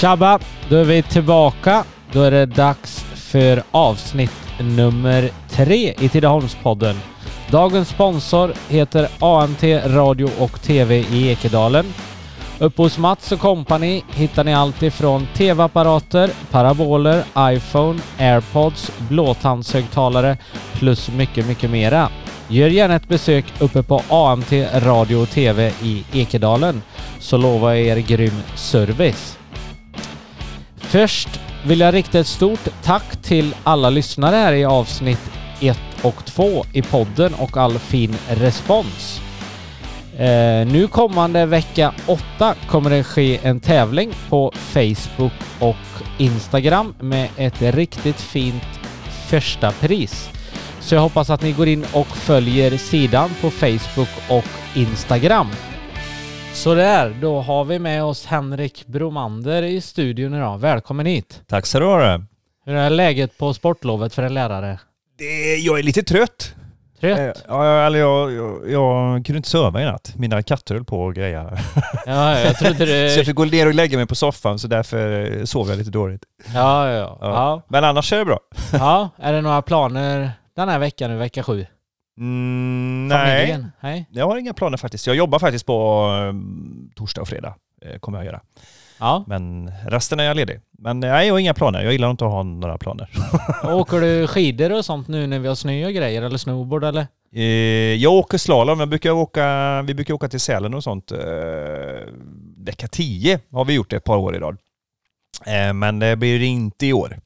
Tjabba! Då är vi tillbaka. Då är det dags för avsnitt nummer tre i Tidaholmspodden. Dagens sponsor heter AMT Radio och TV i Ekedalen. Uppe hos Mats och Company hittar ni allt ifrån TV-apparater, paraboler, iPhone, airpods, blåtandshögtalare plus mycket, mycket mera. Gör gärna ett besök uppe på AMT Radio och TV i Ekedalen så lovar jag er grym service. Först vill jag rikta ett stort tack till alla lyssnare här i avsnitt 1 och 2 i podden och all fin respons. Eh, nu kommande vecka 8 kommer det ske en tävling på Facebook och Instagram med ett riktigt fint första pris. Så jag hoppas att ni går in och följer sidan på Facebook och Instagram. Så där, då har vi med oss Henrik Bromander i studion idag. Välkommen hit! Tack så du ha. Hur är läget på sportlovet för en lärare? Det, jag är lite trött. Trött? Eh, Ja, eller jag, jag, jag kunde inte sova i natt. Mina katter höll på och greja. Ja, jag trodde Så jag det... fick gå ner och lägga mig på soffan så därför eh, sov jag lite dåligt. Ja, ja. Ja. ja. Men annars är det bra. ja. Är det några planer den här veckan, nu vecka sju? Mm, nej? Nej? jag har inga planer faktiskt. Jag jobbar faktiskt på um, torsdag och fredag. Eh, kommer jag göra. Ja. Men resten är jag ledig. Men nej, jag har inga planer. Jag gillar inte att ha några planer. Åker du skidor och sånt nu när vi har snö och grejer? Eller snowboard eller? Eh, jag åker slalom. Jag brukar åka, vi brukar åka till Sälen och sånt. Eh, vecka 10 har vi gjort det ett par år i rad. Eh, men det blir inte i år.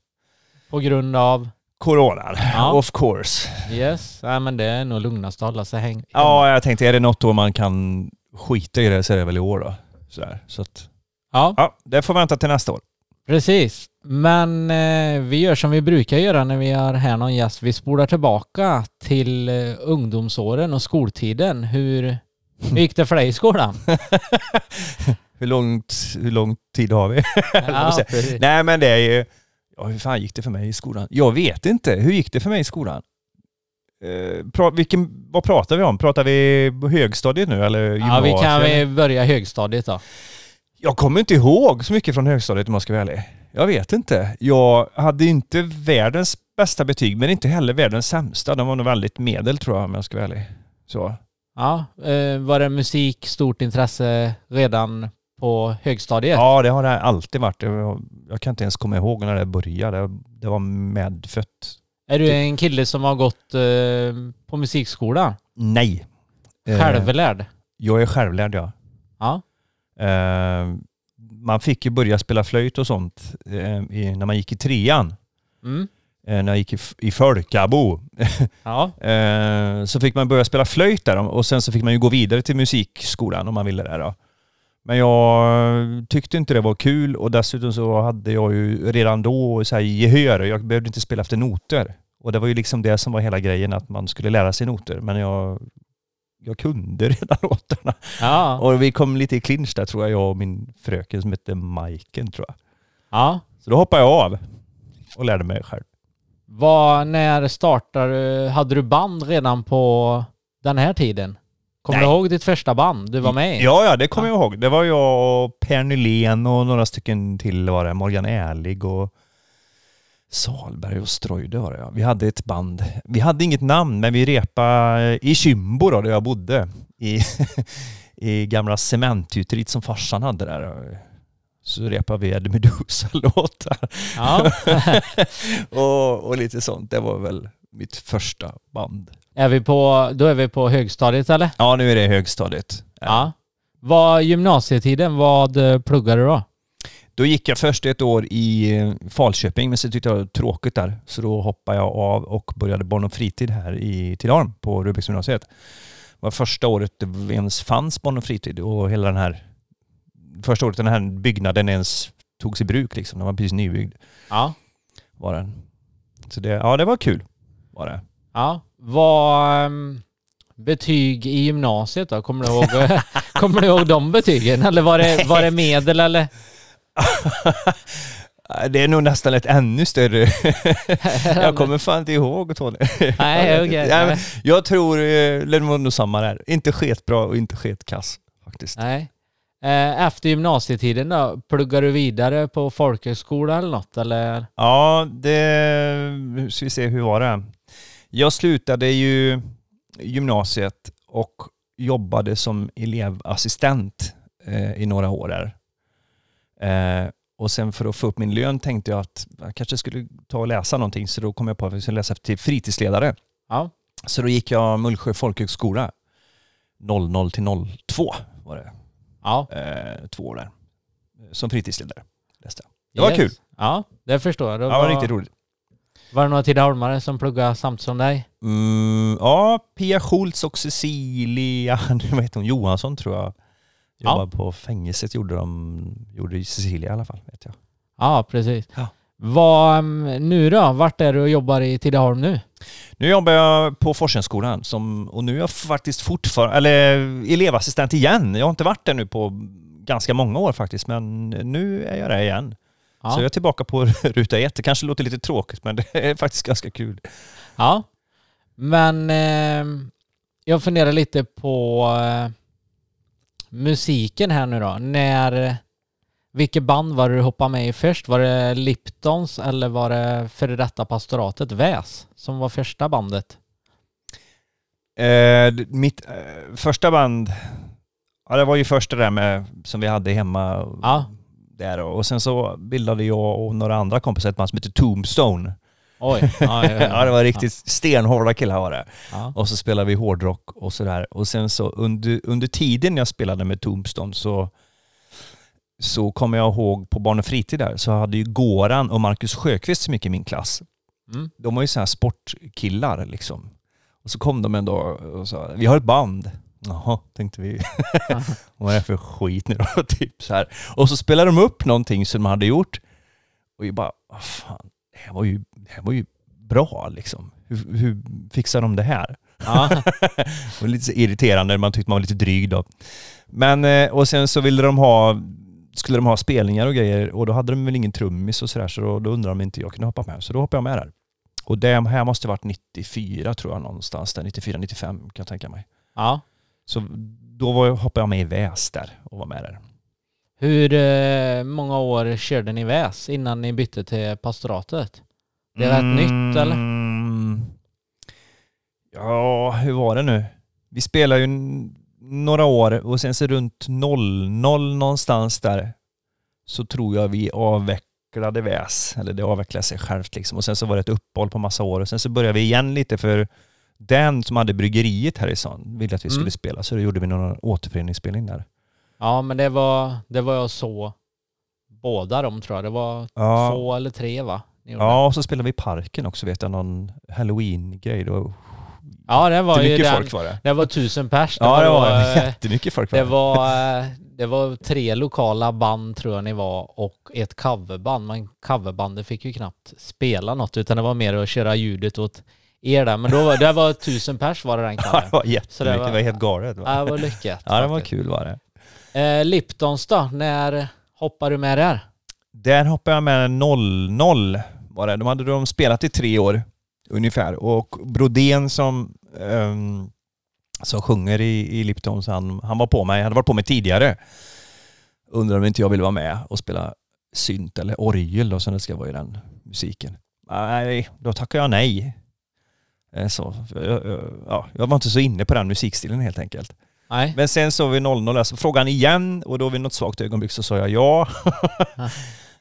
På grund av? Coronan, Ja. of course. Yes. Nej men det är nog lugnast att hålla sig häng... Ja, jag tänkte är det något år man kan skita i det så är det väl i år då. Sådär. Så att, Ja, ja, det får vänta till nästa år. precis. Men eh, vi gör som vi brukar göra när vi har här någon gäst. Vi spolar tillbaka till eh, ungdomsåren och skoltiden. Hur, hur gick det för dig i skolan? hur, långt, hur lång tid har vi? ja. Nej men det är ju... Ja, hur fan gick det för mig i skolan? Jag vet inte. Hur gick det för mig i skolan? Eh, pra, vilken, vad pratar vi om? Pratar vi högstadiet nu eller ja, gymnasiet? vi kan vi börja högstadiet då. Jag kommer inte ihåg så mycket från högstadiet om jag ska vara ärlig. Jag vet inte. Jag hade inte världens bästa betyg men inte heller världens sämsta. De var nog väldigt medel tror jag om jag ska vara ärlig. Så. Ja, eh, var det musik stort intresse redan på högstadiet? Ja, det har det alltid varit. Jag, kan inte ens komma ihåg när det började. Det, var medfött. Är du en kille som har gått eh, på musikskola? Nej. Eh, Självlärd? Jag är självlärd ja. Ja. Eh, man fick ju börja spela flöjt och sånt eh, i, när man gick i trean. Mm. Eh, när jag gick i, i Folkabo. Ja. eh, så fick man börja spela flöjt där och sen så fick man ju gå vidare till musikskolan om man ville det då. Men jag tyckte inte det var kul och dessutom så hade jag ju redan då så här gehör. Jag behövde inte spela efter noter. Och det var ju liksom det som var hela grejen, att man skulle lära sig noter. Men jag, jag kunde redan låtarna. Ja. Och vi kom lite i clinch där tror jag, jag och min fröken som hette Majken tror jag. ja. Så då hoppade jag av och lärde mig själv. Vad, när startade du? Hade du band redan på den här tiden? Kommer du ihåg ditt första band du var med i? Ja, ja, det kommer jag ihåg. Det var jag och Per Nylén och några stycken till var det. Morgan Ärlig och Salberg och Ströjde var det ja. Vi hade ett band. Vi hade inget namn, men vi repade i Kymbo då, där jag bodde. I, i gamla cementgjuteriet som farsan hade där. Så repade vi Eddie Meduza-låtar. Ja. och, och lite sånt. Det var väl mitt första band. Är vi på, då är vi på högstadiet eller? Ja, nu är det högstadiet. Ja. Vad gymnasietiden, vad eh, pluggade du då? Då gick jag först ett år i eh, Falköping, men så tyckte jag det var tråkigt där. Så då hoppade jag av och började barn och fritid här i Tidaholm på Rubiksgymnasiet. Det var första året det ens fanns barn och fritid och hela den här... Första året den här byggnaden ens togs i bruk liksom. Den var precis nybyggd. Ja. Var den. Så det, ja, det var kul. Var det. Ja. Vad... ehm, betyg i gymnasiet då? Kommer du ihåg, kommer du ihåg de betygen? Eller var det, var det medel eller? det är nog nästan ett ännu större... jag kommer fan inte ihåg Tony. Nej. Ja, men Jag tror, eh, det var nog samma där. Inte sketbra och inte sketkass faktiskt. Nej. Eh, Efter gymnasietiden då, pluggar du vidare på folkhögskola eller något eller? Ja, det... Ska vi se, hur var det? Jag slutade ju gymnasiet och jobbade som elevassistent eh, i några år där. Eh, och sen för att få upp min lön tänkte jag att jag kanske skulle ta och läsa någonting så då kom jag på att jag skulle läsa till fritidsledare. Ja. Så då gick jag Mullsjö folkhögskola 00 till 02 var det. Ja. Eh, två år där. Som fritidsledare läste jag. Det var Yes. kul. Ja, det förstår jag. Ja, det var riktigt roligt. Var det några tidaholmare som pluggade samt som dig? Mm, ja, Pia Schultz och Cecilia, nu vet hon, Johansson tror jag. Ja. Jobbade på fängelset gjorde de, gjorde Cecilia i alla fall, vet jag. Ja, precis. Ja. Vad, mm, nu då? Vart är du och jobbar i Tidaholm nu? Nu jobbar jag på Forskarskolan som, och nu är jag faktiskt fortfarande, eller elevassistent igen. Jag har inte varit där nu på ganska många år faktiskt, men nu är jag där igen. Ja. Så jag är tillbaka på ruta ett. Det kanske låter lite tråkigt, men det är faktiskt ganska kul. Ja. Men eh, jag funderar lite på eh, musiken här nu då. När, vilket band var det du hoppade med i först? Var det Liptons eller var det före detta pastoratet Väs som var första bandet? Eh, mitt eh, första band, ja det var ju första där med, som vi hade hemma. Ja. Där och, sen så bildade jag och några andra kompisar ett band som heter Tombstone. Oj. Ja, Ja, det var riktigt stenhårda killar var det. Ja. Och så spelade vi hårdrock och sådär. Och sen så under, under tiden jag spelade med Tombstone så, så kommer jag ihåg på Barn och fritid där så hade ju Goran och Marcus Sjöqvist så mycket i min klass. Mm. De var ju så här sportkillar liksom. Och så kom de en dag och sa vi har ett band. Jaha, tänkte vi. Vad är det för skit nu då? typ så här. Och så spelade de upp någonting som de hade gjort. Och vi bara, vad fan, det här var ju, det här var ju bra liksom. Hur, hur fixar de det här? Ja. Det var lite irriterande, man tyckte man var lite dryg då. Men, eh, och sen så ville de ha, skulle de ha spelningar och grejer och då hade de väl ingen trummis och sådär så då, då undrade de inte jag kunde hoppa med. Så då hoppade jag med där. Och det här måste ha varit 94 tror jag någonstans där, 94-95 kan jag tänka mig. ja. Så då var jag, hoppade jag med i Väs där och var med där. Hur eh, många år körde ni Väs innan ni bytte till pastoratet? Det är rätt nytt, eller? Mm. Ja, hur var det nu? Vi spelade ju några år och sen så runt 00 någonstans där så tror jag vi avvecklade Väs. Eller det avvecklade sig självt liksom. Och sen så var det ett uppehåll på massa år och sen så började vi igen lite för den som hade bryggeriet här i stan ville att vi skulle Mm. spela så då gjorde vi någon återföreningsspelning där. Ja, men det var, det var jag så båda de tror jag. Det var Ja, två eller tre va? Ja och så spelade vi i parken också vet jag, någon halloween-grej. Det var ja det var ju den. folk var det. Det var tusen pers. Det Ja, det var jättemycket folk. var det var, eh, det var tre lokala band tror jag ni var och ett coverband. Men coverbandet fick ju knappt spela något utan det var mer att köra ljudet åt er där. Men då var, det var tusen pers var det den Ja, kvällen. det var jättemycket. Det det, var- var, helt galet. Va? Ja, det var lyckat. Ja, det var kul var det. Eh, Liptons då? När hoppar du med där? Där hoppade jag med 0-0 var det. De hade de spelat i tre år ungefär. Och Brodén som, ehm, som sjunger i, i Liptons, han, han var på mig. Han hade varit på mig tidigare. Undrar om inte jag ville vara med och spela synt eller orgel då, som det ska vara i den musiken. Nej, då tackade jag nej. Eh, Så, jag, ja, jag var inte så inne på den musikstilen helt enkelt. Nej. Men sen så vi 0-0, så frågade han igen och då vid något svagt ögonblick så sa jag ja.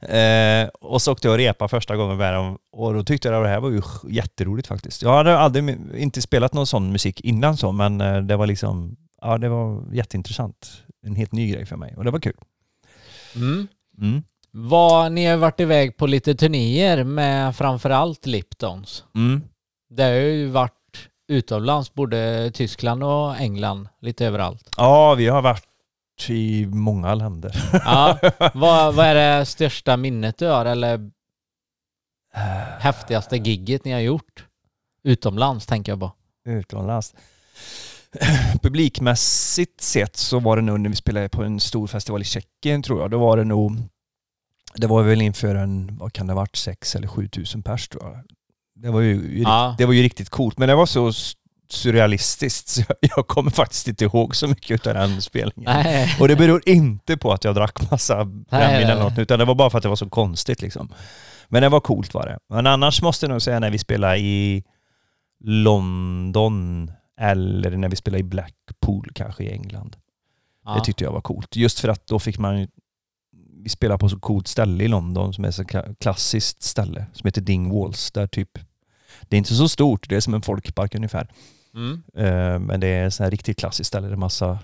eh, och så åkte jag och repa första gången med dem och då tyckte jag att det här var ju jätteroligt faktiskt. Jag hade aldrig inte spelat någon sån musik innan så men eh, det var liksom, ja det var jätteintressant. En helt ny grej för mig och det var kul. Mm. Mm. Vad, ni har varit iväg på lite turnéer med framförallt Liptons. Mm. Det har ju varit utomlands, både Tyskland och England, lite överallt. Ja, vi har varit i många länder. Ja, vad, vad är det största minnet du har eller häftigaste gigget ni har gjort? Utomlands tänker jag på. utomlands. Publikmässigt sett så var det nog när vi spelade på en stor festival i Tjeckien tror jag. Då var det nog, det var väl inför en, vad kan det ha varit, sex eller sju tusen pers tror jag. Det var ju, Ja. det var ju riktigt coolt. Men det var så, surrealistiskt. Så jag, jag kommer faktiskt inte ihåg så mycket av den spelningen. Nej. Och det beror inte på att jag drack massa brännvin eller något, utan det var bara för att det var så konstigt liksom. Men det var coolt var det. Men annars måste jag nog säga när vi spelade i London eller när vi spelade i Blackpool kanske i England. Ja. Det tyckte jag var coolt. Just för att då fick man vi spelar på så coolt ställe i London som är så klassiskt ställe som heter Dingwalls. Där typ, det är inte så stort, det är som en folkpark ungefär. Mm. Eh, Men det är ett sånt här riktigt klassiskt ställe där massa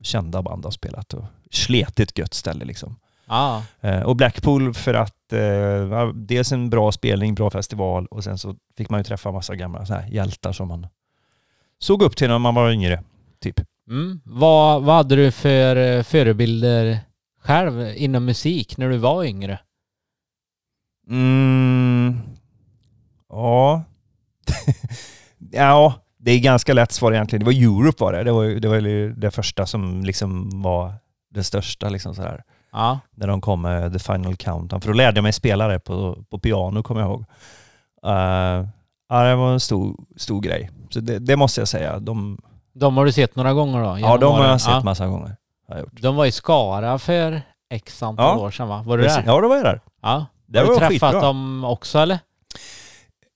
kända band har spelat och sletigt gött ställe liksom. Ja. Eh, Och Blackpool för att ja, dels en bra spelning, bra festival och sen så fick man ju träffa massa gamla så här hjältar som man såg upp till när man var yngre. Typ. Mm. Vad, vad hade du för förebilder själv inom musik när du var yngre? Mm. Ja. ja, det är ganska lätt svar egentligen. Det var Europe var det. Det var, det var det första som liksom var det största liksom så här. Ja. När de kom med The Final Countdown. För då lärde jag mig spela det på, på piano kommer jag ihåg. Uh, ja, det var en stor, stor grej. Så det, det måste jag säga. De, De har du sett några gånger då? ja, de har jag sett Ja. massa gånger. Har jag gjort. De var i Skara för x antal Ja. år sedan va? Var du där? Ja, då var jag där. Ja. Det har du var träffat skitbra. dem också eller?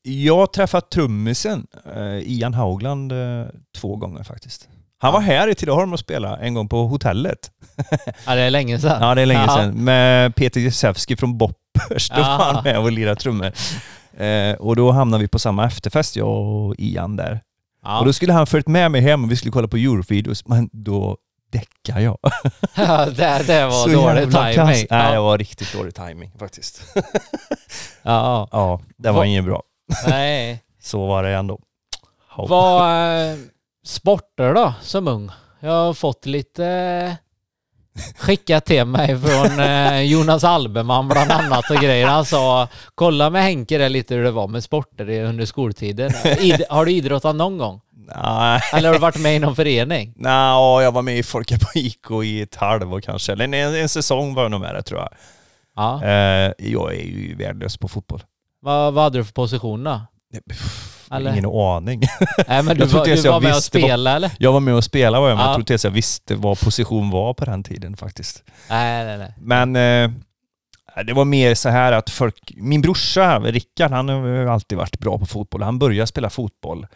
Jag har träffat trummisen eh, Ian Haugland eh, två gånger faktiskt. Han var här i Tidaholm och spelade en gång på hotellet. Ja, det är länge sedan. Ja, det är länge sedan. Med Peter Jezewski från Boppers. Då var Ja. han med och lirade trummor. Eh, och då hamnade vi på samma efterfest, jag och Ian där. Ja. Och då skulle han följt med mig hem och vi skulle kolla på Eurovideos, men då däckade jag. Ja, det, det var Så dålig timing. Nej, det Ja. var riktigt dålig timing faktiskt. ja. ja, det var Va- inget bra. Nej. Så var det ändå. Ja. Vad eh, sporter då som ung? Jag har fått lite eh, skickat till mig från eh, Jonas Albeman bland annat och grejer. Han sa kolla med Henke där lite hur det var med sporter under skoltiden. Id har du idrottat någon gång? Nej. Eller har du varit med i någon förening? Nå, jag var med i Folka på IK i ett halvår kanske. Eller en, en säsong var jag nog med det tror jag. Ja. Eh, jag är ju värdelös på fotboll. Vad, vad hade du för position då? Eller? Ingen aning. Nej men du, var, du jag var med och spelade eller? Jag var med och spelade var jag, men Ja. jag tror inte ens jag visste vad position var på den tiden faktiskt. Nej nej nej. Men eh, det var mer så här att folk... Min brorsa, Rickard, han har alltid varit bra på fotboll. Han började spela fotboll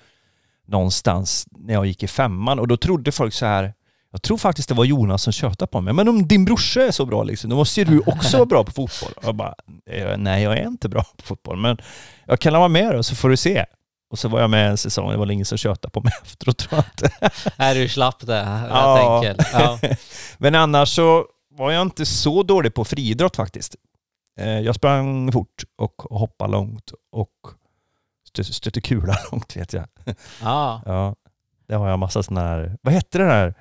någonstans när jag gick i femman och då trodde folk så här jag tror faktiskt det var Jonas som tjötade på mig. Men om din brorsa är så bra liksom, då måste ju du också vara bra på fotboll. Och jag bara, eh, nej jag är inte bra på fotboll, men jag kan vara med då så får du se. Och så var jag med en säsong, det var ingen som tjötade på mig efteråt tror jag inte. Är du slapp det rätt Ja. enkelt. Ja. Men annars så var jag inte så dålig på friidrott faktiskt. Eh, Jag sprang fort och hoppade långt och stötte kula långt vet jag. ja. Ja, det har jag massa sådana här, vad hette det där?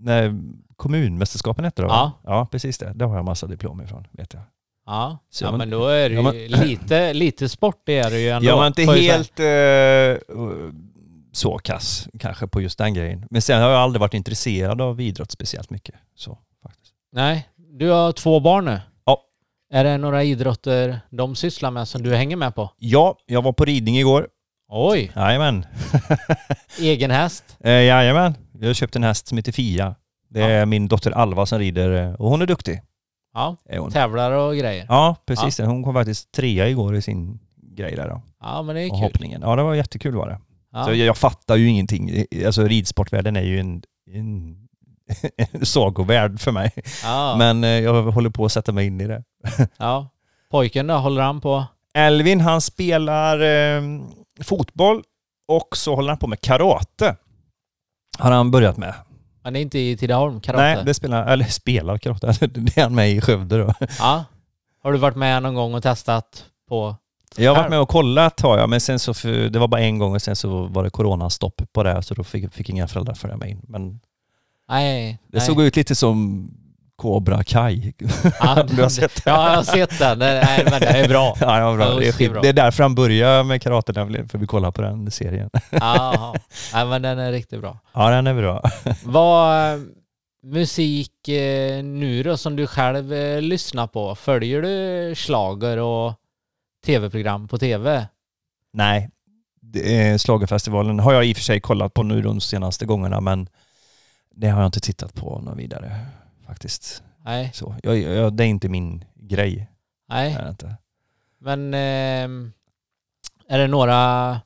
När kommunmästerskapen hette det va? Ja. Precis det. Det har jag massa diplom ifrån, vet jag. Ja, Så ja man- men då är det ja, ju lite, lite sport är det ju ändå. Jag var inte helt eh, så kass kanske på just den grejen. Men sen har jag aldrig varit intresserad av idrott speciellt mycket. Så, faktiskt. Nej, du har två barn nu. Ja. Är det några idrotter de sysslar med som du hänger med på? Ja, jag var på ridning igår. Oj, Jajamän. egen häst. Eh, jajamän. Jag har köpt en häst som heter Fia. Det är min dotter Alva som rider eh, och hon är duktig. Ja, Är hon. tävlar och grejer. Ja, precis. det. Hon kom faktiskt trea igår i sin grej där då. Ja, men det är Och kul. hoppningen. Ja, det var jättekul var det. Ja. Så jag, jag fattar ju ingenting. Alltså ridsportvärlden är ju en, en, en sagovärld för mig. Ja. Men eh, jag håller på att sätta mig in i det. ja. Pojken då, håller han på? Elvin han spelar eh, fotboll och så håller han på med karate. Har han börjat med. Han är inte i Tidaholm, karate? Nej, det spelar, eller spelar karate. Det är han med i Skövde då. Ja. Har du varit med någon gång och testat på? Jag har varit med och kollat har jag, men sen så för, det var bara en gång och sen så var det coronastopp på det så då fick, fick inga föräldrar följa med in. Men Nej. det nej. såg ut lite som Cobra Kai. Ja, du har sett det? Ja, jag har sett den. Nej, men det är bra. Ja, ja, bra. Det, är skit. det är därför han börjar med karate, nämligen, för vi kollar på den serien. Ja, Nej, men den är riktigt bra. Ja, den är bra. Vad eh, musik eh, nu då som du själv eh, lyssnar på? Följer du slager och tv-program på tv? Nej, Schlagerfestivalen har jag i och för sig kollat på nu de senaste gångerna men det har jag inte tittat på något vidare faktiskt. Nej, Så, jag, jag, det är inte min grej. nej. Är inte. Men ehm, är det några...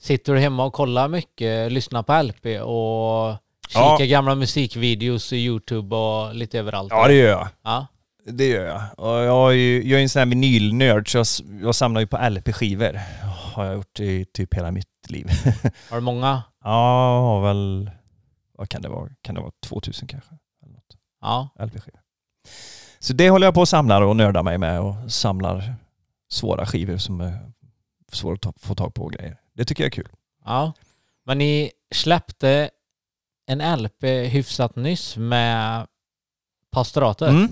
Sitter du hemma och kollar mycket, lyssnar på LP och kikar Ja. gamla musikvideos i Youtube och lite överallt? Ja det gör jag. Ja. Det gör jag. Och jag, är ju, jag är en sån här vinylnörd så jag, jag samlar ju på LP-skivor. Har jag gjort i typ hela mitt liv. Har du många? Ja, jag har väl... Vad kan det vara? Kan det vara 2000 kanske? Ja. LP-skivor. Så det håller jag på och samlar och nördar mig med och samlar svåra skivor som är svåra att få tag på och grejer. Det tycker jag är kul. ja. Men ni släppte en LP hyfsat nyss med pastoratet. Mm.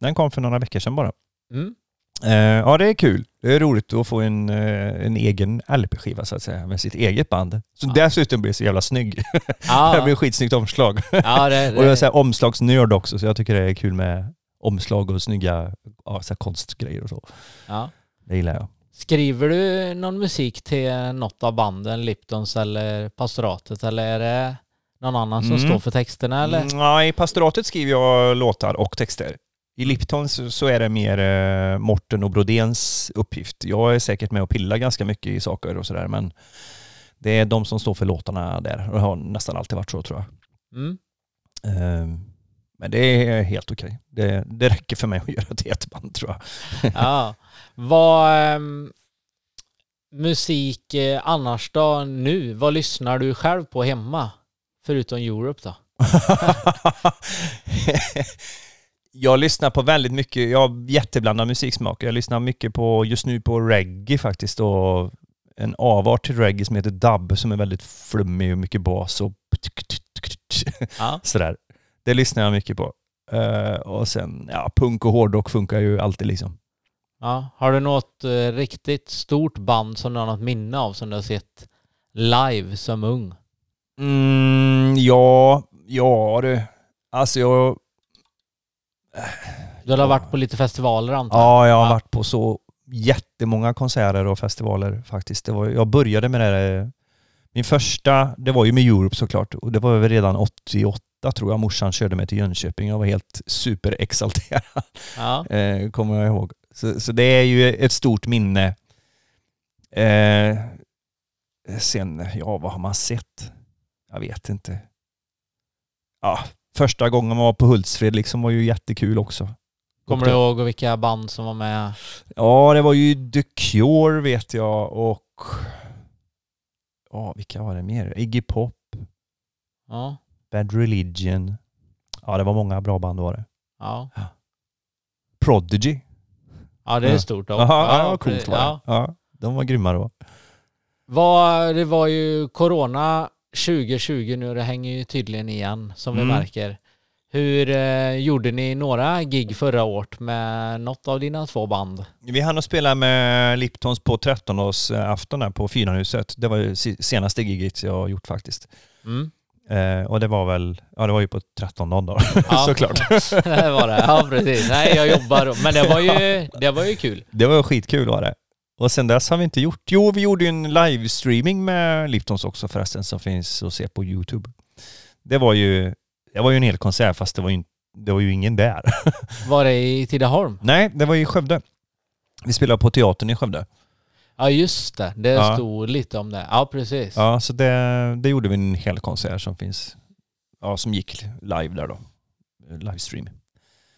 Den kom för några veckor sedan bara. Mm. Eh, ja, det är kul. Det är roligt att få en, eh, en egen LP-skiva så att säga, med sitt eget band. Som Ja. dessutom blir så jävla snygg. det Ja, blir skitsnyggt omslag. ja det, Och jag är det, omslagsnörd också, så jag tycker det är kul med omslag och snygga ja, så konstgrejer och så. ja. Det gillar jag. Skriver du någon musik till något av banden, Liptons eller pastoratet eller är det någon annan som Mm. står för texterna eller? I pastoratet skriver jag låtar och texter. I Lipton så så är det mer eh, Morten och Brodéns uppgift. Jag är säkert med och pillar ganska mycket i saker och sådär, men det är de som står för låtarna där. Och det har nästan alltid varit så tror jag. Mm. Eh, Men det är helt okej. Det, det räcker för mig att göra till ett band tror jag. Ja. Vad ehm, musik eh, annars då nu? Vad lyssnar du själv på hemma? Förutom Europe då? jag lyssnar på väldigt mycket, jag har jätteblandad musiksmak. Jag lyssnar mycket på, just nu på reggae faktiskt och en avart till reggae som heter dub som är väldigt flummig och mycket bas och Ja. sådär. Det lyssnar jag mycket på. Eh, och sen, ja, punk och hårdrock funkar ju alltid liksom. ja. Har du något eh, riktigt stort band som du har något minne av som du har sett live som ung? Mm, ja, ja du. Alltså jag... Du har varit på lite festivaler antar jag? Ja, jag har varit på så jättemånga konserter och festivaler faktiskt. Det var, jag började med det här, min första, det var ju med Europe såklart och det var väl redan 88 tror jag morsan körde mig till Jönköping. Jag var helt superexalterad, Ja. eh, kommer jag ihåg. Så, så det är ju ett stort minne. Eh, sen, ja vad har man sett? Jag vet inte. Ja, första gången man var på Hultsfred liksom var ju jättekul också. Kommer du ihåg vilka band som var med? Ja, det var ju The Cure vet jag och... Ja, vilka var det mer? Iggy Pop, Ja. Bad Religion. Ja, det var många bra band var det. Ja, Prodigy. ja det är Ja. stort då. Jaha, ja, var coolt var det. ja. Ja, de var grymma då. Vad, det var ju Corona 2020 nu, det hänger ju tydligen igen som vi Mm. märker. Hur eh, gjorde ni några gig förra året med något av dina två band? Vi hann att spela med Liptons på 13-årsafton där på Fyranhuset. Det var ju se- senaste giget jag har gjort faktiskt. Mm. Eh, och det var väl, ja det var ju på 13 dagar Ja. såklart. det var det, ja precis. Nej, jag jobbar då. Men det var ju, det var ju kul. Det var skitkul var det. Och sen dess har vi inte gjort... Jo, vi gjorde ju en livestreaming med Liptons också förresten som finns att se på Youtube. Det var ju, det var ju en hel konsert fast det var ju, inte- det var ju ingen där. Var det i Tidaholm? Nej, det var i Skövde. Vi spelade på teatern i Skövde. Ja just det, det Ja. stod lite om det. Ja precis. Ja, så det, det gjorde vi en hel konsert som finns, ja som gick live där då. Livestream.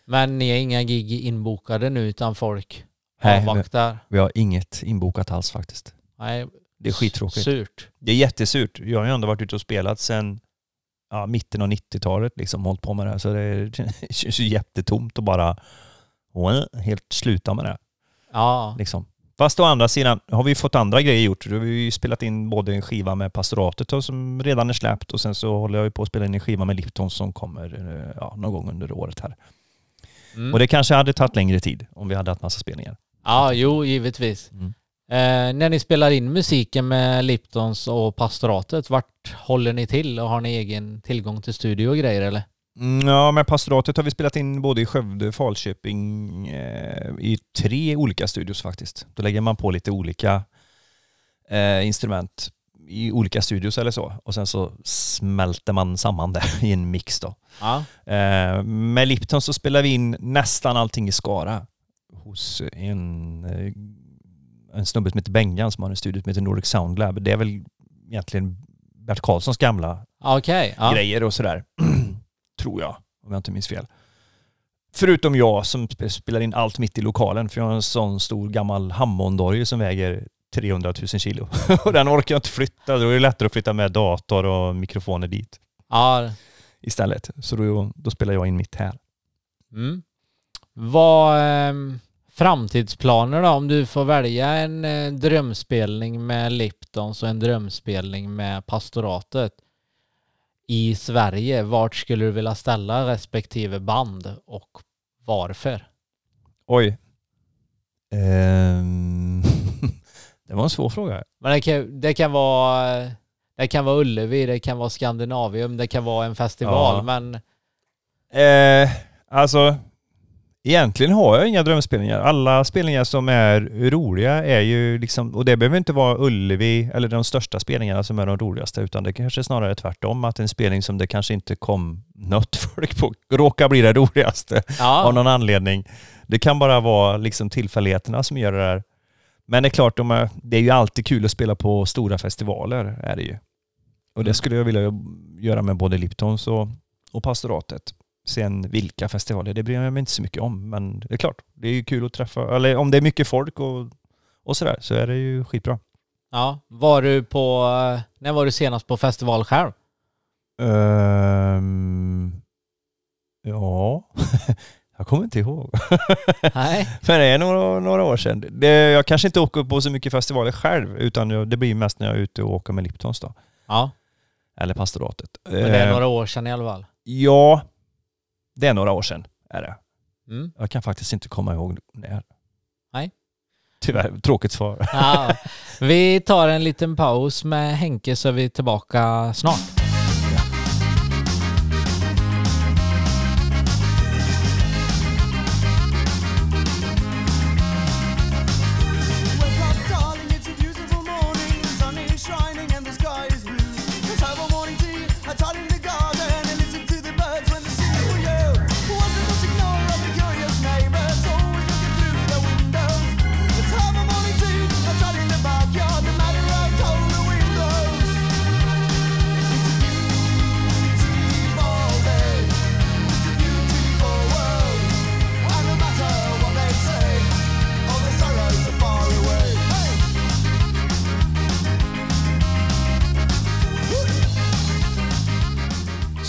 Men ni har inga gig inbokade nu utan folk Nej, vi, avvaktar? vi har inget inbokat alls faktiskt. Nej, Det är skittråkigt. Surt. Det är jättesurt. Jag har ju ändå varit ute och spelat sedan ja, mitten av 90-talet, liksom hållit på med det här. Så det känns ju jättetomt att bara helt sluta med det. Ja. Liksom. Fast å andra sidan har vi fått andra grejer gjort. Vi har ju spelat in både en skiva med pastoratet då, som redan är släppt och sen så håller jag ju på att spela in en skiva med Lipton som kommer eh, ja, någon gång under året här. Mm. Och det kanske hade tagit längre tid om vi hade haft massa spelningar. Ja, jo, givetvis. Mm. Eh, när ni spelar in musiken med Liptons och pastoratet, vart håller ni till och har ni egen tillgång till studio och grejer eller? Mm, Ja, med pastoratet har vi spelat in både i Skövde och Falköping eh, i tre olika studios faktiskt. Då lägger man på lite olika eh, instrument i olika studios eller så. Och sen så smälter man samman det i en mix då. Ja. Eh, med Lipton så spelar vi in nästan allting i Skara. Hos en, eh, en snubbe som heter Bengan som har en studio som heter Nordic Sound Lab. Det är väl egentligen Bert Karlssons gamla Okej. Ja. grejer och sådär. Tror jag, om jag inte minns fel. Förutom jag som sp- spelar in allt mitt i lokalen för jag har en sån stor gammal Hammondorgel som väger 300 000 kilo. och den orkar jag inte flytta. Då är det lättare att flytta med dator och mikrofoner dit ja. istället. Så då, då spelar jag in mitt här. Mm. Vad ehm, framtidsplaner då? Om du får välja en eh, drömspelning med Liptons och en drömspelning med pastoratet i Sverige. Vart skulle du vilja ställa respektive band och varför? Oj. Ehm, det var en svår fråga. Men det kan, det kan vara det kan vara Ullevi, det kan vara Skandinavium, det kan vara en festival, Ja. men Eh, alltså, egentligen har jag inga drömspelningar. Alla spelningar som är roliga är ju liksom, och det behöver inte vara Ullevi eller de största spelningarna som är de roligaste, utan det kanske snarare är tvärtom, att en spelning som det kanske inte kom något folk på råkar bli det roligaste av ja, någon anledning. Det kan bara vara liksom tillfälligheterna som gör det där. Men det är klart, de är, det är ju alltid kul att spela på stora festivaler, är det ju. Och det Mm. skulle jag vilja göra med både Liptons och, och pastoratet. Sen vilka festivaler, det bryr jag mig inte så mycket om. Men det är klart, det är ju kul att träffa, eller om det är mycket folk och, och sådär, så är det ju skitbra. ja. Var du på, när var du senast på festival själv? Ehm, ja, jag kommer inte ihåg. Nej. Men det är några, några år sedan. Det, jag kanske inte åker på så mycket festivaler själv, utan jag- det blir mest när jag är ute och åker med Liptons då. Ja, Eller pastoratet. men det är Eh, några år sedan i alla fall. Ja, det är några år sedan. Är det. Mm. Jag kan faktiskt inte komma ihåg när. Nej. Tyvärr, tråkigt svar. Ja. Vi tar en liten paus med Henke så är vi tillbaka snart.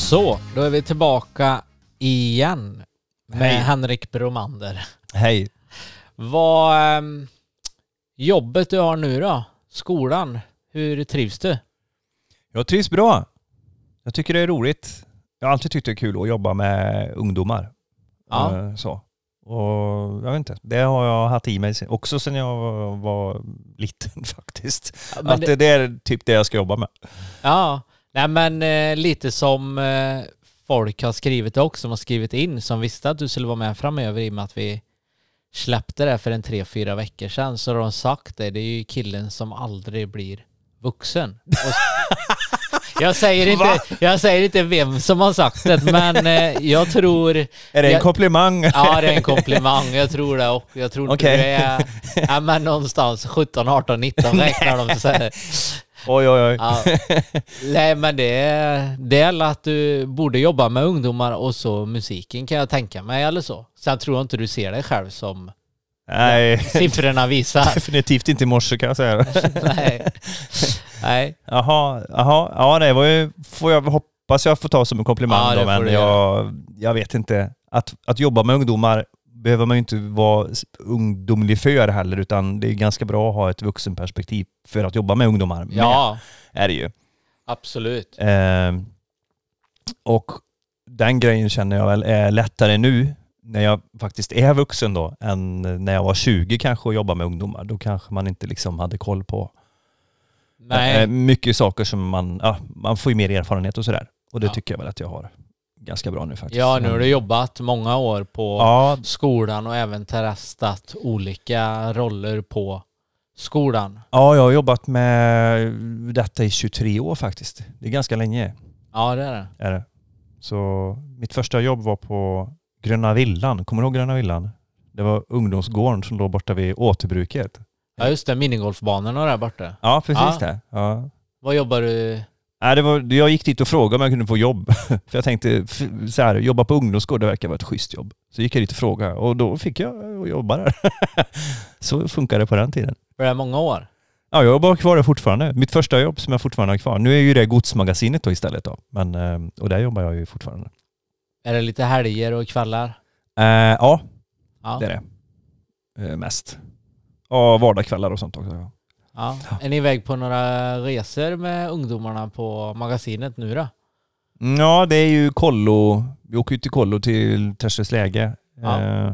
Så, då är vi tillbaka igen med Hej. Henrik Bromander. Hej. Vad ehm, jobbet du har nu då? Skolan, hur trivs du? Jag trivs bra. Jag tycker det är roligt. Jag har alltid tyckt det är kul att jobba med ungdomar. Ja. Eh, Så. Och jag vet inte, det har jag haft i mig sen- också sedan jag var- var liten faktiskt. Men att det- det, det är typ det jag ska jobba med. Ja, nej men eh, lite som eh, folk har skrivit också, som har skrivit in, som visste att du skulle vara med framöver i och med att vi släppte det för en tre, fyra veckor sedan, så har de sagt det, det är ju killen som aldrig blir vuxen. Jag, säger inte, jag säger inte vem som har sagt det, men eh, jag tror... Är det en Jag- komplimang? Ja, det är en komplimang. Jag tror det. Och jag tror Okej. du är ja, men någonstans 17, 18, 19 räknar de så här. Oj, oj, oj. Ja. Nej men det är, det är att du borde jobba med ungdomar och så musiken kan jag tänka mig eller så. Sen tror jag inte du ser dig själv som Nej, siffrorna visar. definitivt inte i morse kan jag säga. Nej. Nej. Jaha, jaha, ja det var ju, får jag hoppas jag får ta som en komplimang Ja, då, men jag, jag vet inte. Att, att jobba med ungdomar behöver man ju inte vara ungdomlig för heller, utan det är ganska bra att ha ett vuxenperspektiv för att jobba med ungdomar. med, Ja, är det ju. absolut. Eh, och den grejen känner jag väl är lättare nu när jag faktiskt är vuxen då än när jag var 20 kanske och jobbade med ungdomar. Då kanske man inte liksom hade koll på eh, Nej. mycket saker som man, ja, man får ju mer erfarenhet och sådär. Och det Ja. tycker jag väl att jag har ganska bra nu faktiskt. Ja, nu har du jobbat många år på Ja, skolan och även testat olika roller på skolan? Ja, jag har jobbat med detta i 23 år faktiskt. Det är ganska länge. Ja, det är det. Är det. Så mitt första jobb var på Gröna Villan. Kommer du ihåg Gröna Villan? Det var ungdomsgården som låg borta vid återbruket. Ja, just det. Minigolfbanorna där borta. Ja, precis Ja. det. Ja. Vad jobbar du? Nej, det var, jag gick dit och frågade om jag kunde få jobb. För jag tänkte, så här, jobba på ungdomsgård, det verkar vara ett schysst jobb. Så gick jag dit och frågade och då fick jag jobba där. så funkar det på den tiden. Var det många år? Ja, jag jobbar kvar där fortfarande. Mitt första jobb som jag fortfarande har kvar. Nu är ju det godsmagasinet då istället då. Men, eh, och där jobbar jag ju fortfarande. Är det lite helger och kvällar? Eh, ja, Ja. det är det. Eh, mest. Ja, vardagskvällar och sånt också. Ja. Ja. Är ni iväg på några resor med ungdomarna på magasinet nu då? Ja, det är ju kollo. Vi åker ju till kollo till Terstesläge. Ja. Eh,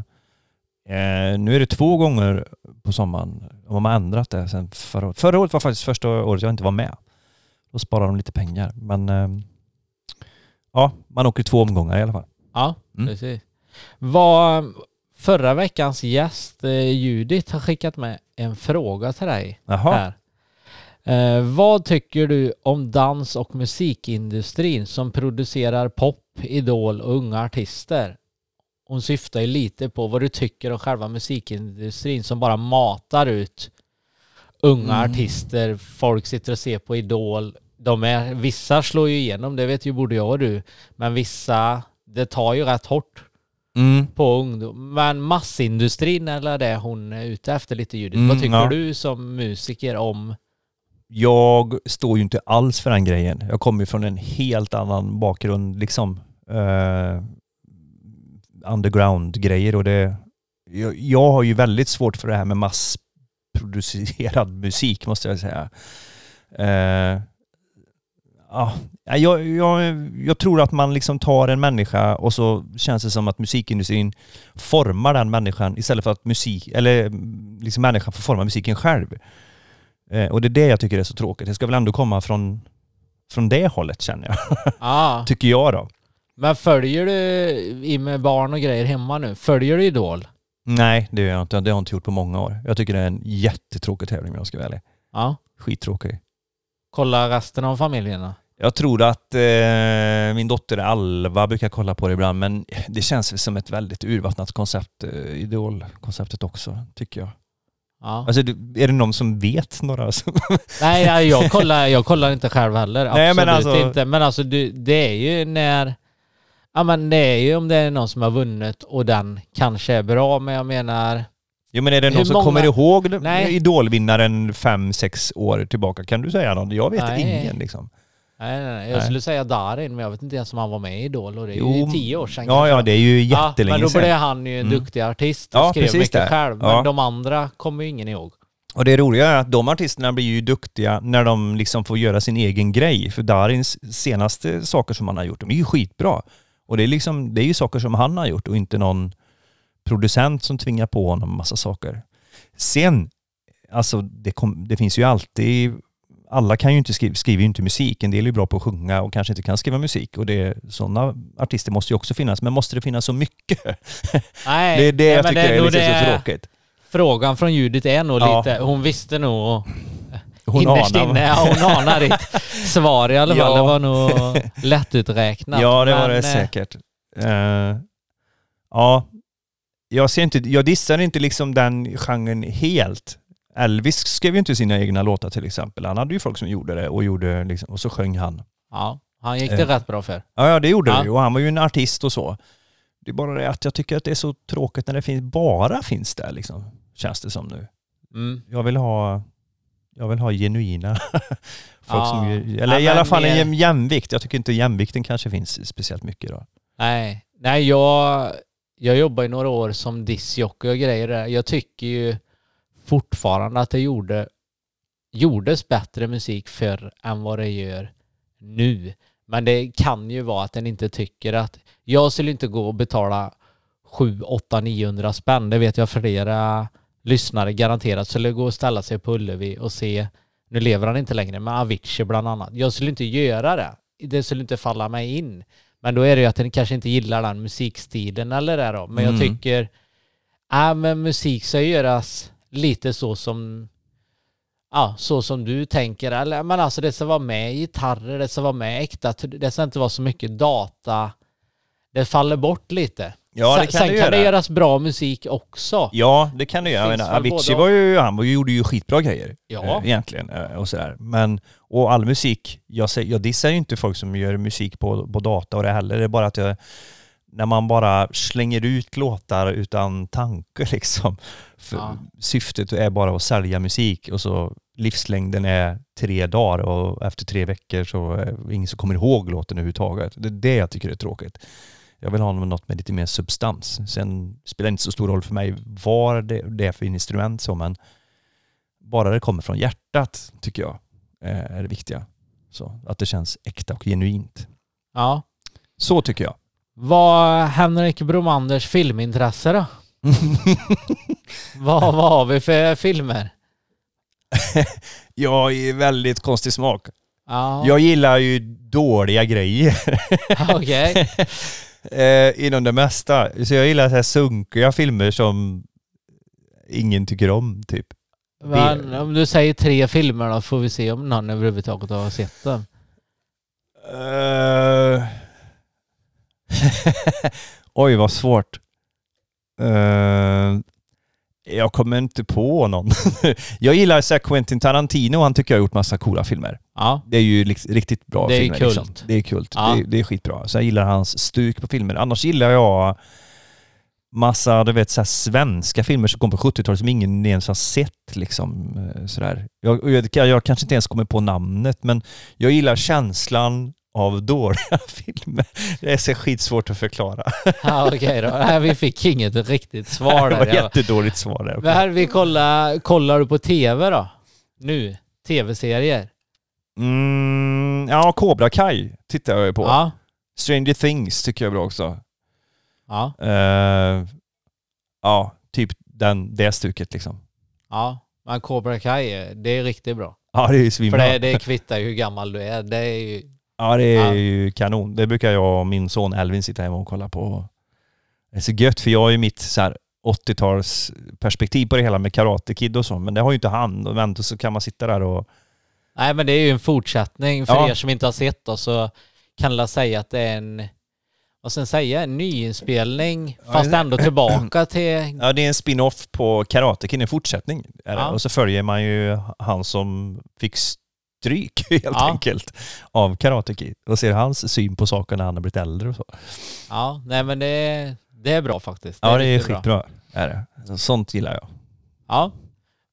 eh, nu är det två gånger på sommaren. De har ändrat det sen förra året. Förra året var faktiskt första året jag inte var med. Då sparar de lite pengar. Men eh, ja, man åker två omgångar i alla fall. Ja, Mm. precis. Vad, förra veckans gäst eh, Judith har skickat med en fråga till dig Jaha. här. Eh, vad tycker du om dans och musikindustrin som producerar pop, idol och unga artister? Hon syftar ju lite på vad du tycker om själva musikindustrin som bara matar ut unga Mm. artister. Folk sitter och ser på Idol. De är, vissa slår ju igenom, det vet ju både jag och du. Men vissa, det tar ju rätt hårt Mm. på ungdom. Men massindustrin eller det hon är ute efter lite Judith. Mm, Vad tycker ja. du som musiker om Jag står ju inte alls för den grejen. Jag kommer ju från en helt annan bakgrund liksom. Eh, Underground-grejer och det... Jag, jag har ju väldigt svårt för det här med massproducerad musik måste jag säga. Eh, ja, jag, jag, jag tror att man liksom tar en människa och så känns det som att musikindustrin formar den människan istället för att musik, eller liksom människan får forma musiken själv. Eh, och det är det jag tycker är så tråkigt. Det ska väl ändå komma från, från det hållet känner jag. Ja, tycker jag då. men följer du i med barn och grejer hemma nu? Följer du Idol? Nej, det gör jag inte. Det har jag inte gjort på många år. Jag tycker det är en jättetråkig tävling om jag ska vara ärlig. Ja. Skittråkig. Kolla resten av familjerna? Jag tror att eh, min dotter Alva brukar kolla på det ibland men det känns som ett väldigt urvattnat koncept, eh, Idol-konceptet också, tycker jag. Ja. Alltså, är det någon som vet några som... Nej, ja, jag kollar, jag kollar inte själv heller. Nej, Absolut men alltså- inte. Men alltså det är ju när... Ja men det är ju om det är någon som har vunnit och den kanske är bra, men jag menar... Jo men är det någon Hur som många- kommer ihåg Nej. Idolvinnaren fem, sex år tillbaka? Kan du säga någon? Jag vet Nej. ingen liksom. Nej, nej, nej. Jag Nej. skulle säga Darin, men jag vet inte ens om han var med i Idol och det är Jo, ju tio år sedan Ja, ja det är ju jättelänge Men då sedan. blev han ju en Mm. duktig artist och Ja, skrev mycket det. själv. Men Ja. de andra kommer ju ingen ihåg. Och det roliga är att de artisterna blir ju duktiga när de liksom får göra sin egen grej. För Darins senaste saker som han har gjort, de är ju skitbra. Och det är, liksom, det är ju saker som han har gjort och inte någon producent som tvingar på honom massa saker. Sen, alltså det, kom, det finns ju alltid alla kan ju inte skriva, skriver ju inte musik. En del är ju bra på att sjunga och kanske inte kan skriva musik. Och det, sådana artister måste ju också finnas. Men måste det finnas så mycket? Nej, Det är det nej, jag tycker är nog lite det- så tråkigt. Frågan från Judith är nog Ja. lite, hon visste nog Hon innerst anar. inne, ja, hon anar ditt svar i alla fall. Ja. Det var nog lättuträknat. Ja, det var det eh, säkert. Eh, ja, jag ser inte, jag dissar inte liksom den genren helt. Elvis skrev ju inte sina egna låtar till exempel. Han hade ju folk som gjorde det och, gjorde liksom, och så sjöng han. Ja, han gick det Eh. rätt bra för. Ja, ja det gjorde Ja. det ju och han var ju en artist och så. Det är bara det att jag tycker att det är så tråkigt när det finns, bara finns där liksom. Känns det som nu. Mm. Jag vill ha, jag vill ha genuina folk Ja. som eller Ja, i alla fall en jämvikt. Jag tycker inte jämvikten kanske finns speciellt mycket då. Nej, nej jag, jag jobbar i några år som discjockey och grejer där. Jag tycker ju fortfarande att det gjorde, gjordes bättre musik förr än vad det gör nu. Men det kan ju vara att den inte tycker att... Jag skulle inte gå och betala 7, 8, 900 spänn. Det vet jag flera lyssnare garanterat skulle gå och ställa sig på Ullevi och se, nu lever han inte längre, men Avicii bland annat. Jag skulle inte göra det. Det skulle inte falla mig in. Men då är det ju att den kanske inte gillar den musikstilen eller det då. Men jag Mm. tycker, äh, men musik ska göras lite så som ja, så som du tänker. Eller, men alltså det ska vara med gitarrer, det ska vara med äkta, det ska inte vara så mycket data. Det faller bort lite. Ja, det kan sen det kan det göra. göras bra musik också. Ja, det kan det göra. Väl Avicii var ju, han gjorde ju skitbra grejer. Ja. eh, Egentligen. eh, Och sådär. Men, och all musik, jag, säger, jag dissar ju inte folk som gör musik på, på data och det heller. Det är bara att jag, när man bara slänger ut låtar utan tanke liksom. Ja. Syftet är bara att sälja musik och så livslängden är tre dagar och efter tre veckor så är ingen som kommer ihåg låten överhuvudtaget. Det är det jag tycker är tråkigt. Jag vill ha något med lite mer substans. Sen spelar det inte så stor roll för mig vad det, det är för instrument så, men bara det kommer från hjärtat tycker jag eh, är det viktiga. Så, att det känns äkta och genuint. Ja. Så tycker jag. Vad Henrik Bromanders filmintresse då? vad, vad har vi för filmer? jag är väldigt konstig smak. Ja, Jag gillar ju dåliga grejer okej. eh, inom det mesta. Så jag gillar så här sunkiga filmer som ingen tycker om typ. Men Om du säger tre filmer då får vi se om någon överhuvudtaget har sett dem. Eh. Oj, vad svårt. Eh, jag kommer inte på någon. jag gillar så Quentin Tarantino, han tycker jag har gjort massa coola filmer. Ja, Det är ju liksom riktigt bra Det är filmer. kult. Liksom. Det är kult. Ja. Det, det är skitbra. Så jag gillar hans stuk på filmer. Annars gillar jag massa, du vet, så svenska filmer som kom på 70-talet som ingen ens har sett. Liksom, eh, sådär. Jag, jag, jag kanske inte ens kommer på namnet, men jag gillar känslan av dåliga filmer. Det är så skitsvårt att förklara. ja okej då. Nej, vi fick inget riktigt svar det var jättedåligt svar där. Men här, vi kollar, kollar du på tv då? Nu? Tv-serier? Mm, ja, Cobra Kai tittar jag ju på. Ja. Stranger Things tycker jag är bra också. Ja. Eh, ja, typ den, det stuket liksom. Ja. Men Cobra Kai, det är riktigt bra. Ja, det är ju För det, det kvittar ju hur gammal du är. Det är ju... Ja, det är ju kanon. Det brukar jag och min son Elvin sitta hemma och kolla på. Det är så gött för jag har ju mitt så här 80-tals perspektiv på det hela med Karate Kid och så, men det har ju inte han. Och ändå så kan man sitta där och... Nej men det är ju en fortsättning. För Ja. er som inte har sett då så kan jag säga att det är en, vad ska jag säga, en nyinspelning fast ändå tillbaka till... Ja, det är en spin-off på Karate Kid, en fortsättning. Ja. Och så följer man ju han som fick stryk helt Ja. enkelt av Karate Kid och ser hans syn på saker när han har blivit äldre och så. Ja, nej men det, det är bra faktiskt. Ja, det är riktigt bra. skitbra. Är det. Sånt gillar jag. Ja.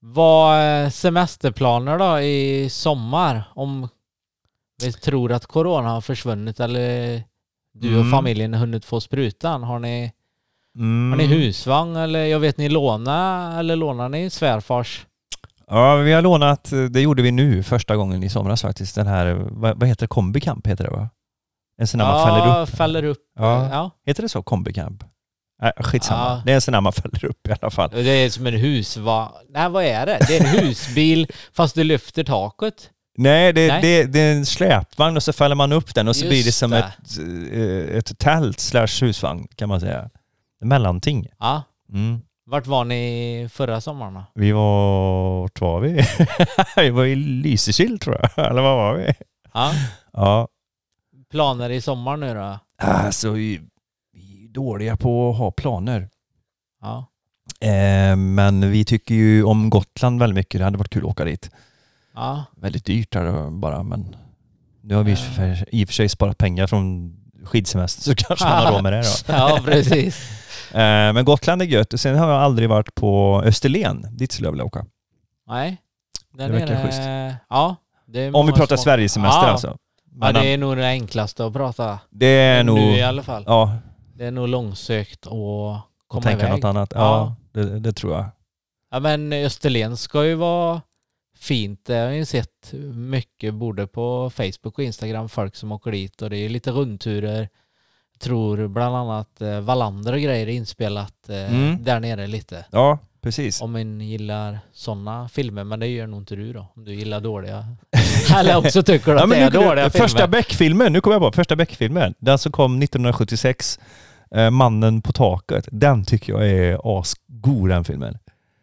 Vad eh, semesterplaner då i sommar? Om vi tror att corona har försvunnit eller du och Mm. familjen har hunnit få sprutan. Har ni, Mm. har ni husvagn eller jag vet ni låna eller lånar ni svärfars? Ja, vi har lånat, det gjorde vi nu första gången i somras faktiskt, den här, vad, vad heter det, Kombikamp heter det va? En sån där man fäller upp. fäller upp. Ja. ja. Heter det så, Kombikamp? Nej, skitsamma. Ja. Det är en sån där man fäller upp i alla fall. Det är som en husvagn. Nej, vad är det? Det är en husbil fast du lyfter taket. Nej, det, Nej. Det, det är en släpvagn och så fäller man upp den och så Just blir det som det. Ett, eh, ett tält slash husvagn kan man säga. Mellanting. Ja. Mm. Vart var ni förra sommaren då? Vi var, vart var vi? vi var i Lysekil tror jag, eller vad var vi? Ja. Ja, Planer i sommar nu då? alltså vi, vi är dåliga på att ha planer. Ja. Eh, men vi tycker ju om Gotland väldigt mycket. Det hade varit kul att åka dit. Ja. Väldigt dyrt där bara, men nu har vi Eh. i och för sig sparat pengar från skidsemester så kanske man har råd med det då. Ja, precis. Eh, men Gotland är gött. Sen har jag aldrig varit på Österlen. Dit skulle jag vilja åka. Nej. Den Det verkar är, schysst. Ja. Om vi pratar små- Sverigesemester ja. alltså. Ja, Men, det är nog det enklaste att prata. det är nog... Nu i alla fall. Ja, Det är nog långsökt att komma och tänka iväg. något annat. Ja, Ja. det, det tror jag. Ja men Österlen ska ju vara fint. Det har jag ju sett mycket både på Facebook och Instagram folk som åker dit och det är lite rundturer. Tror bland annat eh, Wallander och grejer är inspelat eh, Mm. där nere lite. Ja, precis. Om man gillar sådana filmer, men det gör nog inte du då. Om du gillar dåliga. Eller också tycker du Ja, att men det är nu- dåliga första filmer. Beck-filmen, nu kommer jag på, första Beck-filmen. Den som kom 1976, eh, Mannen på taket. Den tycker jag är asgod den filmen.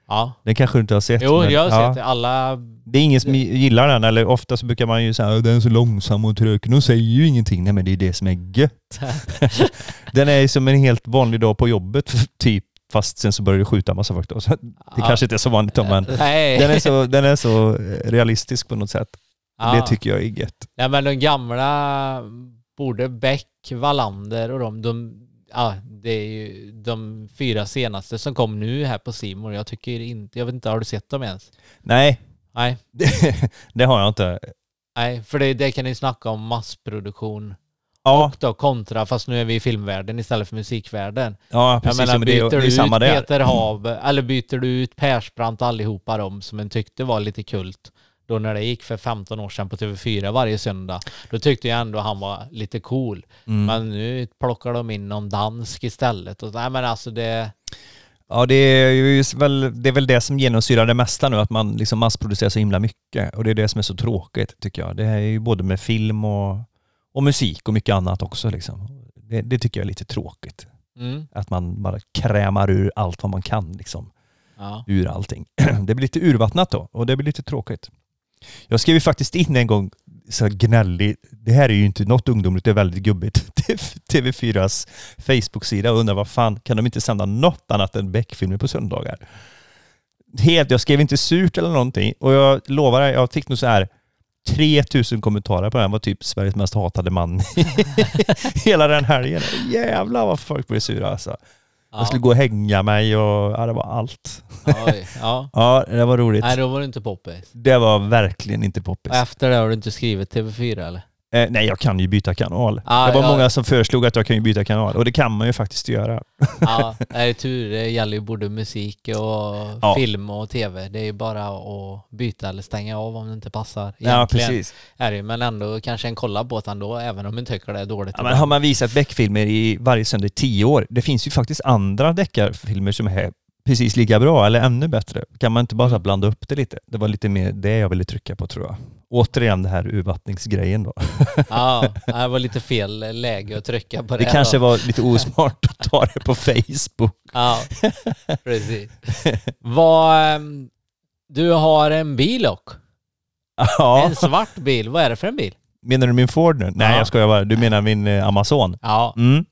Ja. Den kanske du inte har sett? Jo, men- jag har ja. sett det. Alla... Det är ingen som gillar den, eller ofta så brukar man ju säga att den är så långsam och trög. De säger ju ingenting. Nej men det är det som är gött. den är som en helt vanlig dag på jobbet, typ. Fast sen så börjar du skjuta massa folk då. Så det Ja. kanske inte är så vanligt men den är, så, den är så realistisk på något sätt. Ja. Det tycker jag är gött. Nej men de gamla, både Beck, Wallander och de, de, ja det är ju de fyra senaste som kom nu här på Simon. Jag tycker inte, jag vet inte, har du sett dem ens? Nej, Nej, det, det har jag inte. nej, för det, det kan ni snacka om massproduktion Ja, och då kontra, fast nu är vi i filmvärlden istället för musikvärlden. ja Jag precis. menar, men det, byter det du är ut samma där. Peter Haber, eller byter du ut Persbrandt allihopa dem som en tyckte var lite kult då när det gick för 15 år sedan på TV4 varje söndag, då tyckte jag ändå han var lite cool. Mm. Men nu plockar de in någon dansk istället. Och, nej men alltså det... Ja, det är, ju väl, det är väl det som genomsyrar det mesta nu, att man liksom massproducerar så himla mycket. Och det är det som är så tråkigt, tycker jag. Det är ju både med film och, och musik och mycket annat också. Liksom. Det, det tycker jag är lite tråkigt. Mm, Att man bara krämar ur allt vad man kan, liksom. ja. Ur allting. Det blir lite urvattnat då, och det blir lite tråkigt. Jag skrev ju faktiskt in en gång, så gnällig, det här är ju inte något ungdomligt, det är väldigt gubbigt, TV4s Facebook-sida och undrar vad fan, kan de inte sända något annat än Beck-filmer på söndagar? Helt, jag skrev inte surt eller någonting och jag lovar jag fick nog så här 3000 kommentarer på den, var typ Sveriges mest hatade man hela den helgen. Jävlar vad folk blev sura alltså. Jag skulle gå och hänga mig och ja, det var allt. Oj, ja. Ja, det var roligt. Nej, då var det inte poppis. Det var verkligen inte poppis. Och efter det har du inte skrivit TV4 eller? Eh, nej, jag kan ju byta kanal. Ah, det var ja. många som föreslog att jag kan ju byta kanal och det kan man ju faktiskt göra. Ja, det är tur. Det gäller ju både musik och Ja. film och TV. Det är ju bara att byta eller stänga av om det inte passar. Ja, Egentligen precis. Är det, men ändå kanske en kolla på det ändå, även om man tycker det är dåligt. Ja, men har man visat Beck-filmer i varje söndag i tio år, det finns ju faktiskt andra deckarfilmer som är precis lika bra eller ännu bättre. Kan man inte bara blanda upp det lite? Det var lite mer det jag ville trycka på tror jag. Återigen det här urvattningsgrejen då. Ja, det var lite fel läge att trycka på det. Det kanske då. var lite osmart att ta det på Facebook. Ja, precis. Vad, ehm, du har en bil och Ja, En svart bil. Vad är det för en bil? menar du min Ford nu? Nej, Ja. jag skojar bara. Du menar min eh, Amazon? Ja, Mm,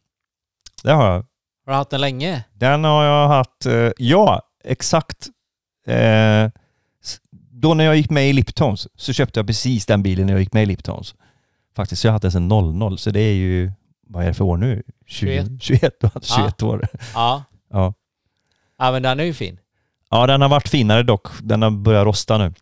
det har jag. Har du haft den länge? Den har jag haft, eh, ja, exakt. Eh, då när jag gick med i Liptons så köpte jag precis den bilen när jag gick med i Liptons. Faktiskt, så jag har haft den sedan 00, så det är ju, vad är det för år nu? 20, 21, då, 21 år. Ja. Ja. Ja, men den är ju fin. ja, den har varit finare dock. Den har börjat rosta nu.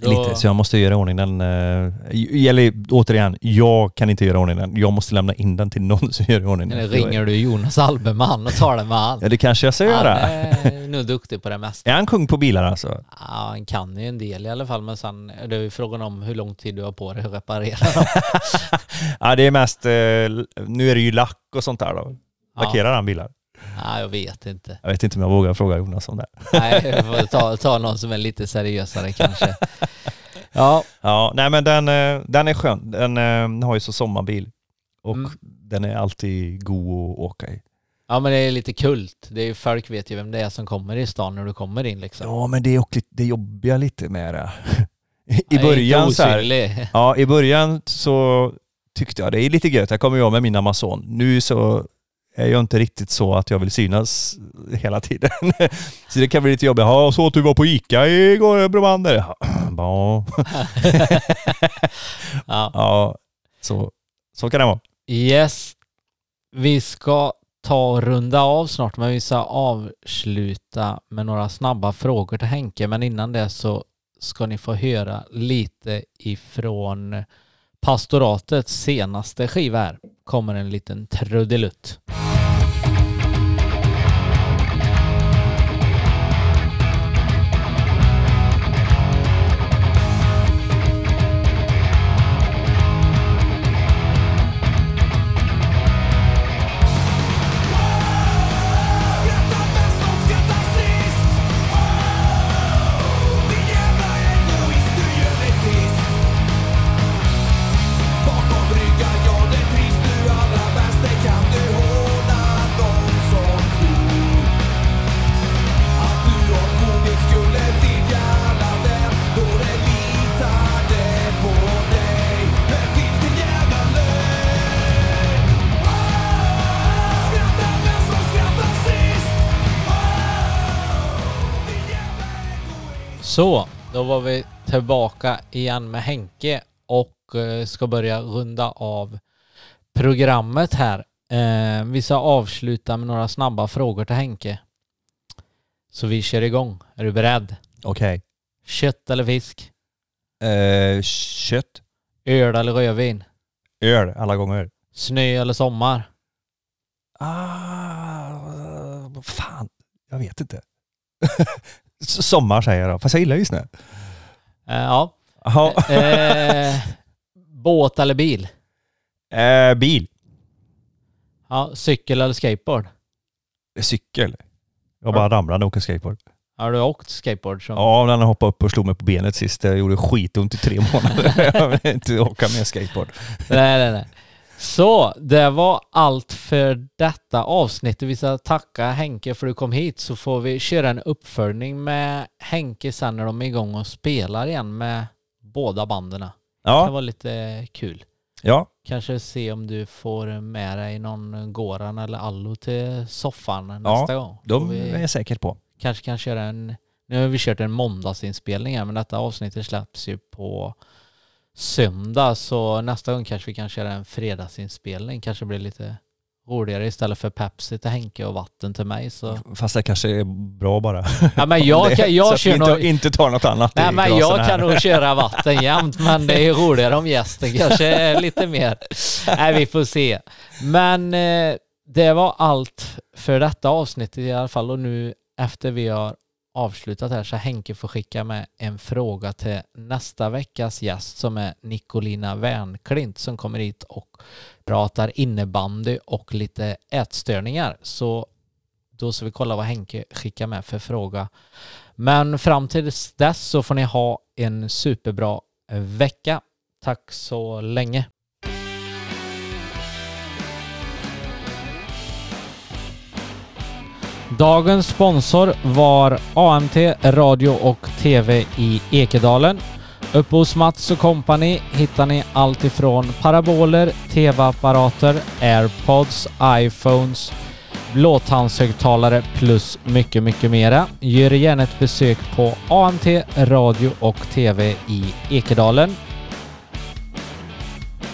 Lite, så jag måste göra i ordning den. eh, Eller återigen, jag kan inte göra i ordning den. Jag måste lämna in den till någon som gör i ordning den. Eller ringer du Jonas Albeman och talar med han. Ja, det kanske jag ska Han göra. är nog duktig på det mesta. Är han kung på bilar alltså? Ja, han kan ju en del i alla fall, men sen är det ju frågan om hur lång tid du har på dig att reparera. Ja, det är mest, eh, nu är det ju lack och sånt där då. Lackerar han bilar? Ja, jag vet inte. Jag vet inte om jag vågar fråga Jonas om det. Nej, jag får ta, ta någon som är lite seriösare kanske. Ja, Ja, nej men den, eh, den är skön. Den eh, har ju så sommarbil och Mm. den är alltid god att åka i. ja men det är lite kult. Det är ju, folk vet ju vem det är som kommer i stan när du kommer in liksom. Ja, men det är också det jobbiga lite med det. I början så här. Ja, i början så tyckte jag det är lite gött. Här kommer jag med min Amazon. Nu så är jag inte riktigt så att jag vill synas hela tiden. Så det kan bli lite jobbigt. Ja, så att du var på Ica igår, Bromander. Ja. Ja, Ja. ja så, så kan det vara. Yes. Vi ska ta och runda av snart, men vi ska avsluta med några snabba frågor till Henke. Men innan det så ska ni få höra lite ifrån pastoratets senaste skiva här. Kommer en liten trudelutt. Tillbaka igen med Henke och eh, ska börja runda av programmet här. Eh, vi ska avsluta med några snabba frågor till Henke. Så vi kör igång. Är du beredd? Okej. Kött eller fisk? Eh, kött. Öl eller rödvin? Öl alla gånger. Snö eller sommar? Ah, fan. Jag vet inte. Sommar säger jag då. Fast jag gillar ju snö. Eh, ja. Jaha. Eh, båt eller bil? Eh, bil. Ja, cykel eller skateboard? Cykel. Jag bara ramlade och åkte skateboard. Har du åkt skateboard? Som... Ja, den hoppade upp och slog mig på benet sist. Det gjorde skitont i tre månader. jag vill inte åka med skateboard. Nej, nej, nej. Så, det var allt för detta avsnitt. Vi ska tacka Henke för att du kom hit så får vi köra en uppföljning med Henke sen när de är igång och spelar igen med båda banden. Det kan Ja, vara lite kul. ja, Kanske se om du får med dig någon Goran eller Allo till soffan nästa gång. Får de vi är jag säker på. kanske kan köra en... Nu har vi kört en måndagsinspelning här men detta avsnittet släpps ju på söndag så nästa gång kanske vi kan köra en fredagsinspelning. Kanske blir lite roligare istället för Pepsi till Henke och vatten till mig. Så. Fast det kanske är bra bara. Ja, men jag, Det- kan, så jag att vi inte, nog... inte tar något annat Nej men jag här. kan nog köra vatten jämt men det är roligare om gästen kanske är lite mer. Nej vi får se. Men eh, det var allt för detta avsnitt i alla fall och nu efter vi har avslutat här så Henke får skicka med en fråga till nästa veckas gäst som är Nicolina Wernklint som kommer hit och pratar innebandy och lite ätstörningar. Så då ska vi kolla vad Henke skickar med för fråga. Men fram till dess så får ni ha en superbra vecka. Tack så länge. Dagens sponsor var AMT Radio och TV i Ekedalen. Uppe hos Mats och Company hittar ni allt ifrån paraboler, TV-apparater, airpods, iPhones, blåtandshögtalare plus mycket, mycket mera. Gör gärna ett besök på AMT Radio och TV i Ekedalen.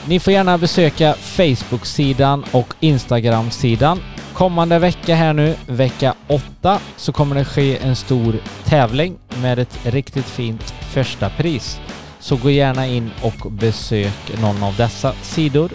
Ni får gärna besöka Facebook-sidan och Instagram-sidan. Kommande vecka här nu, vecka 8, så kommer det ske en stor tävling med ett riktigt fint första pris. Så gå gärna in och besök någon av dessa sidor.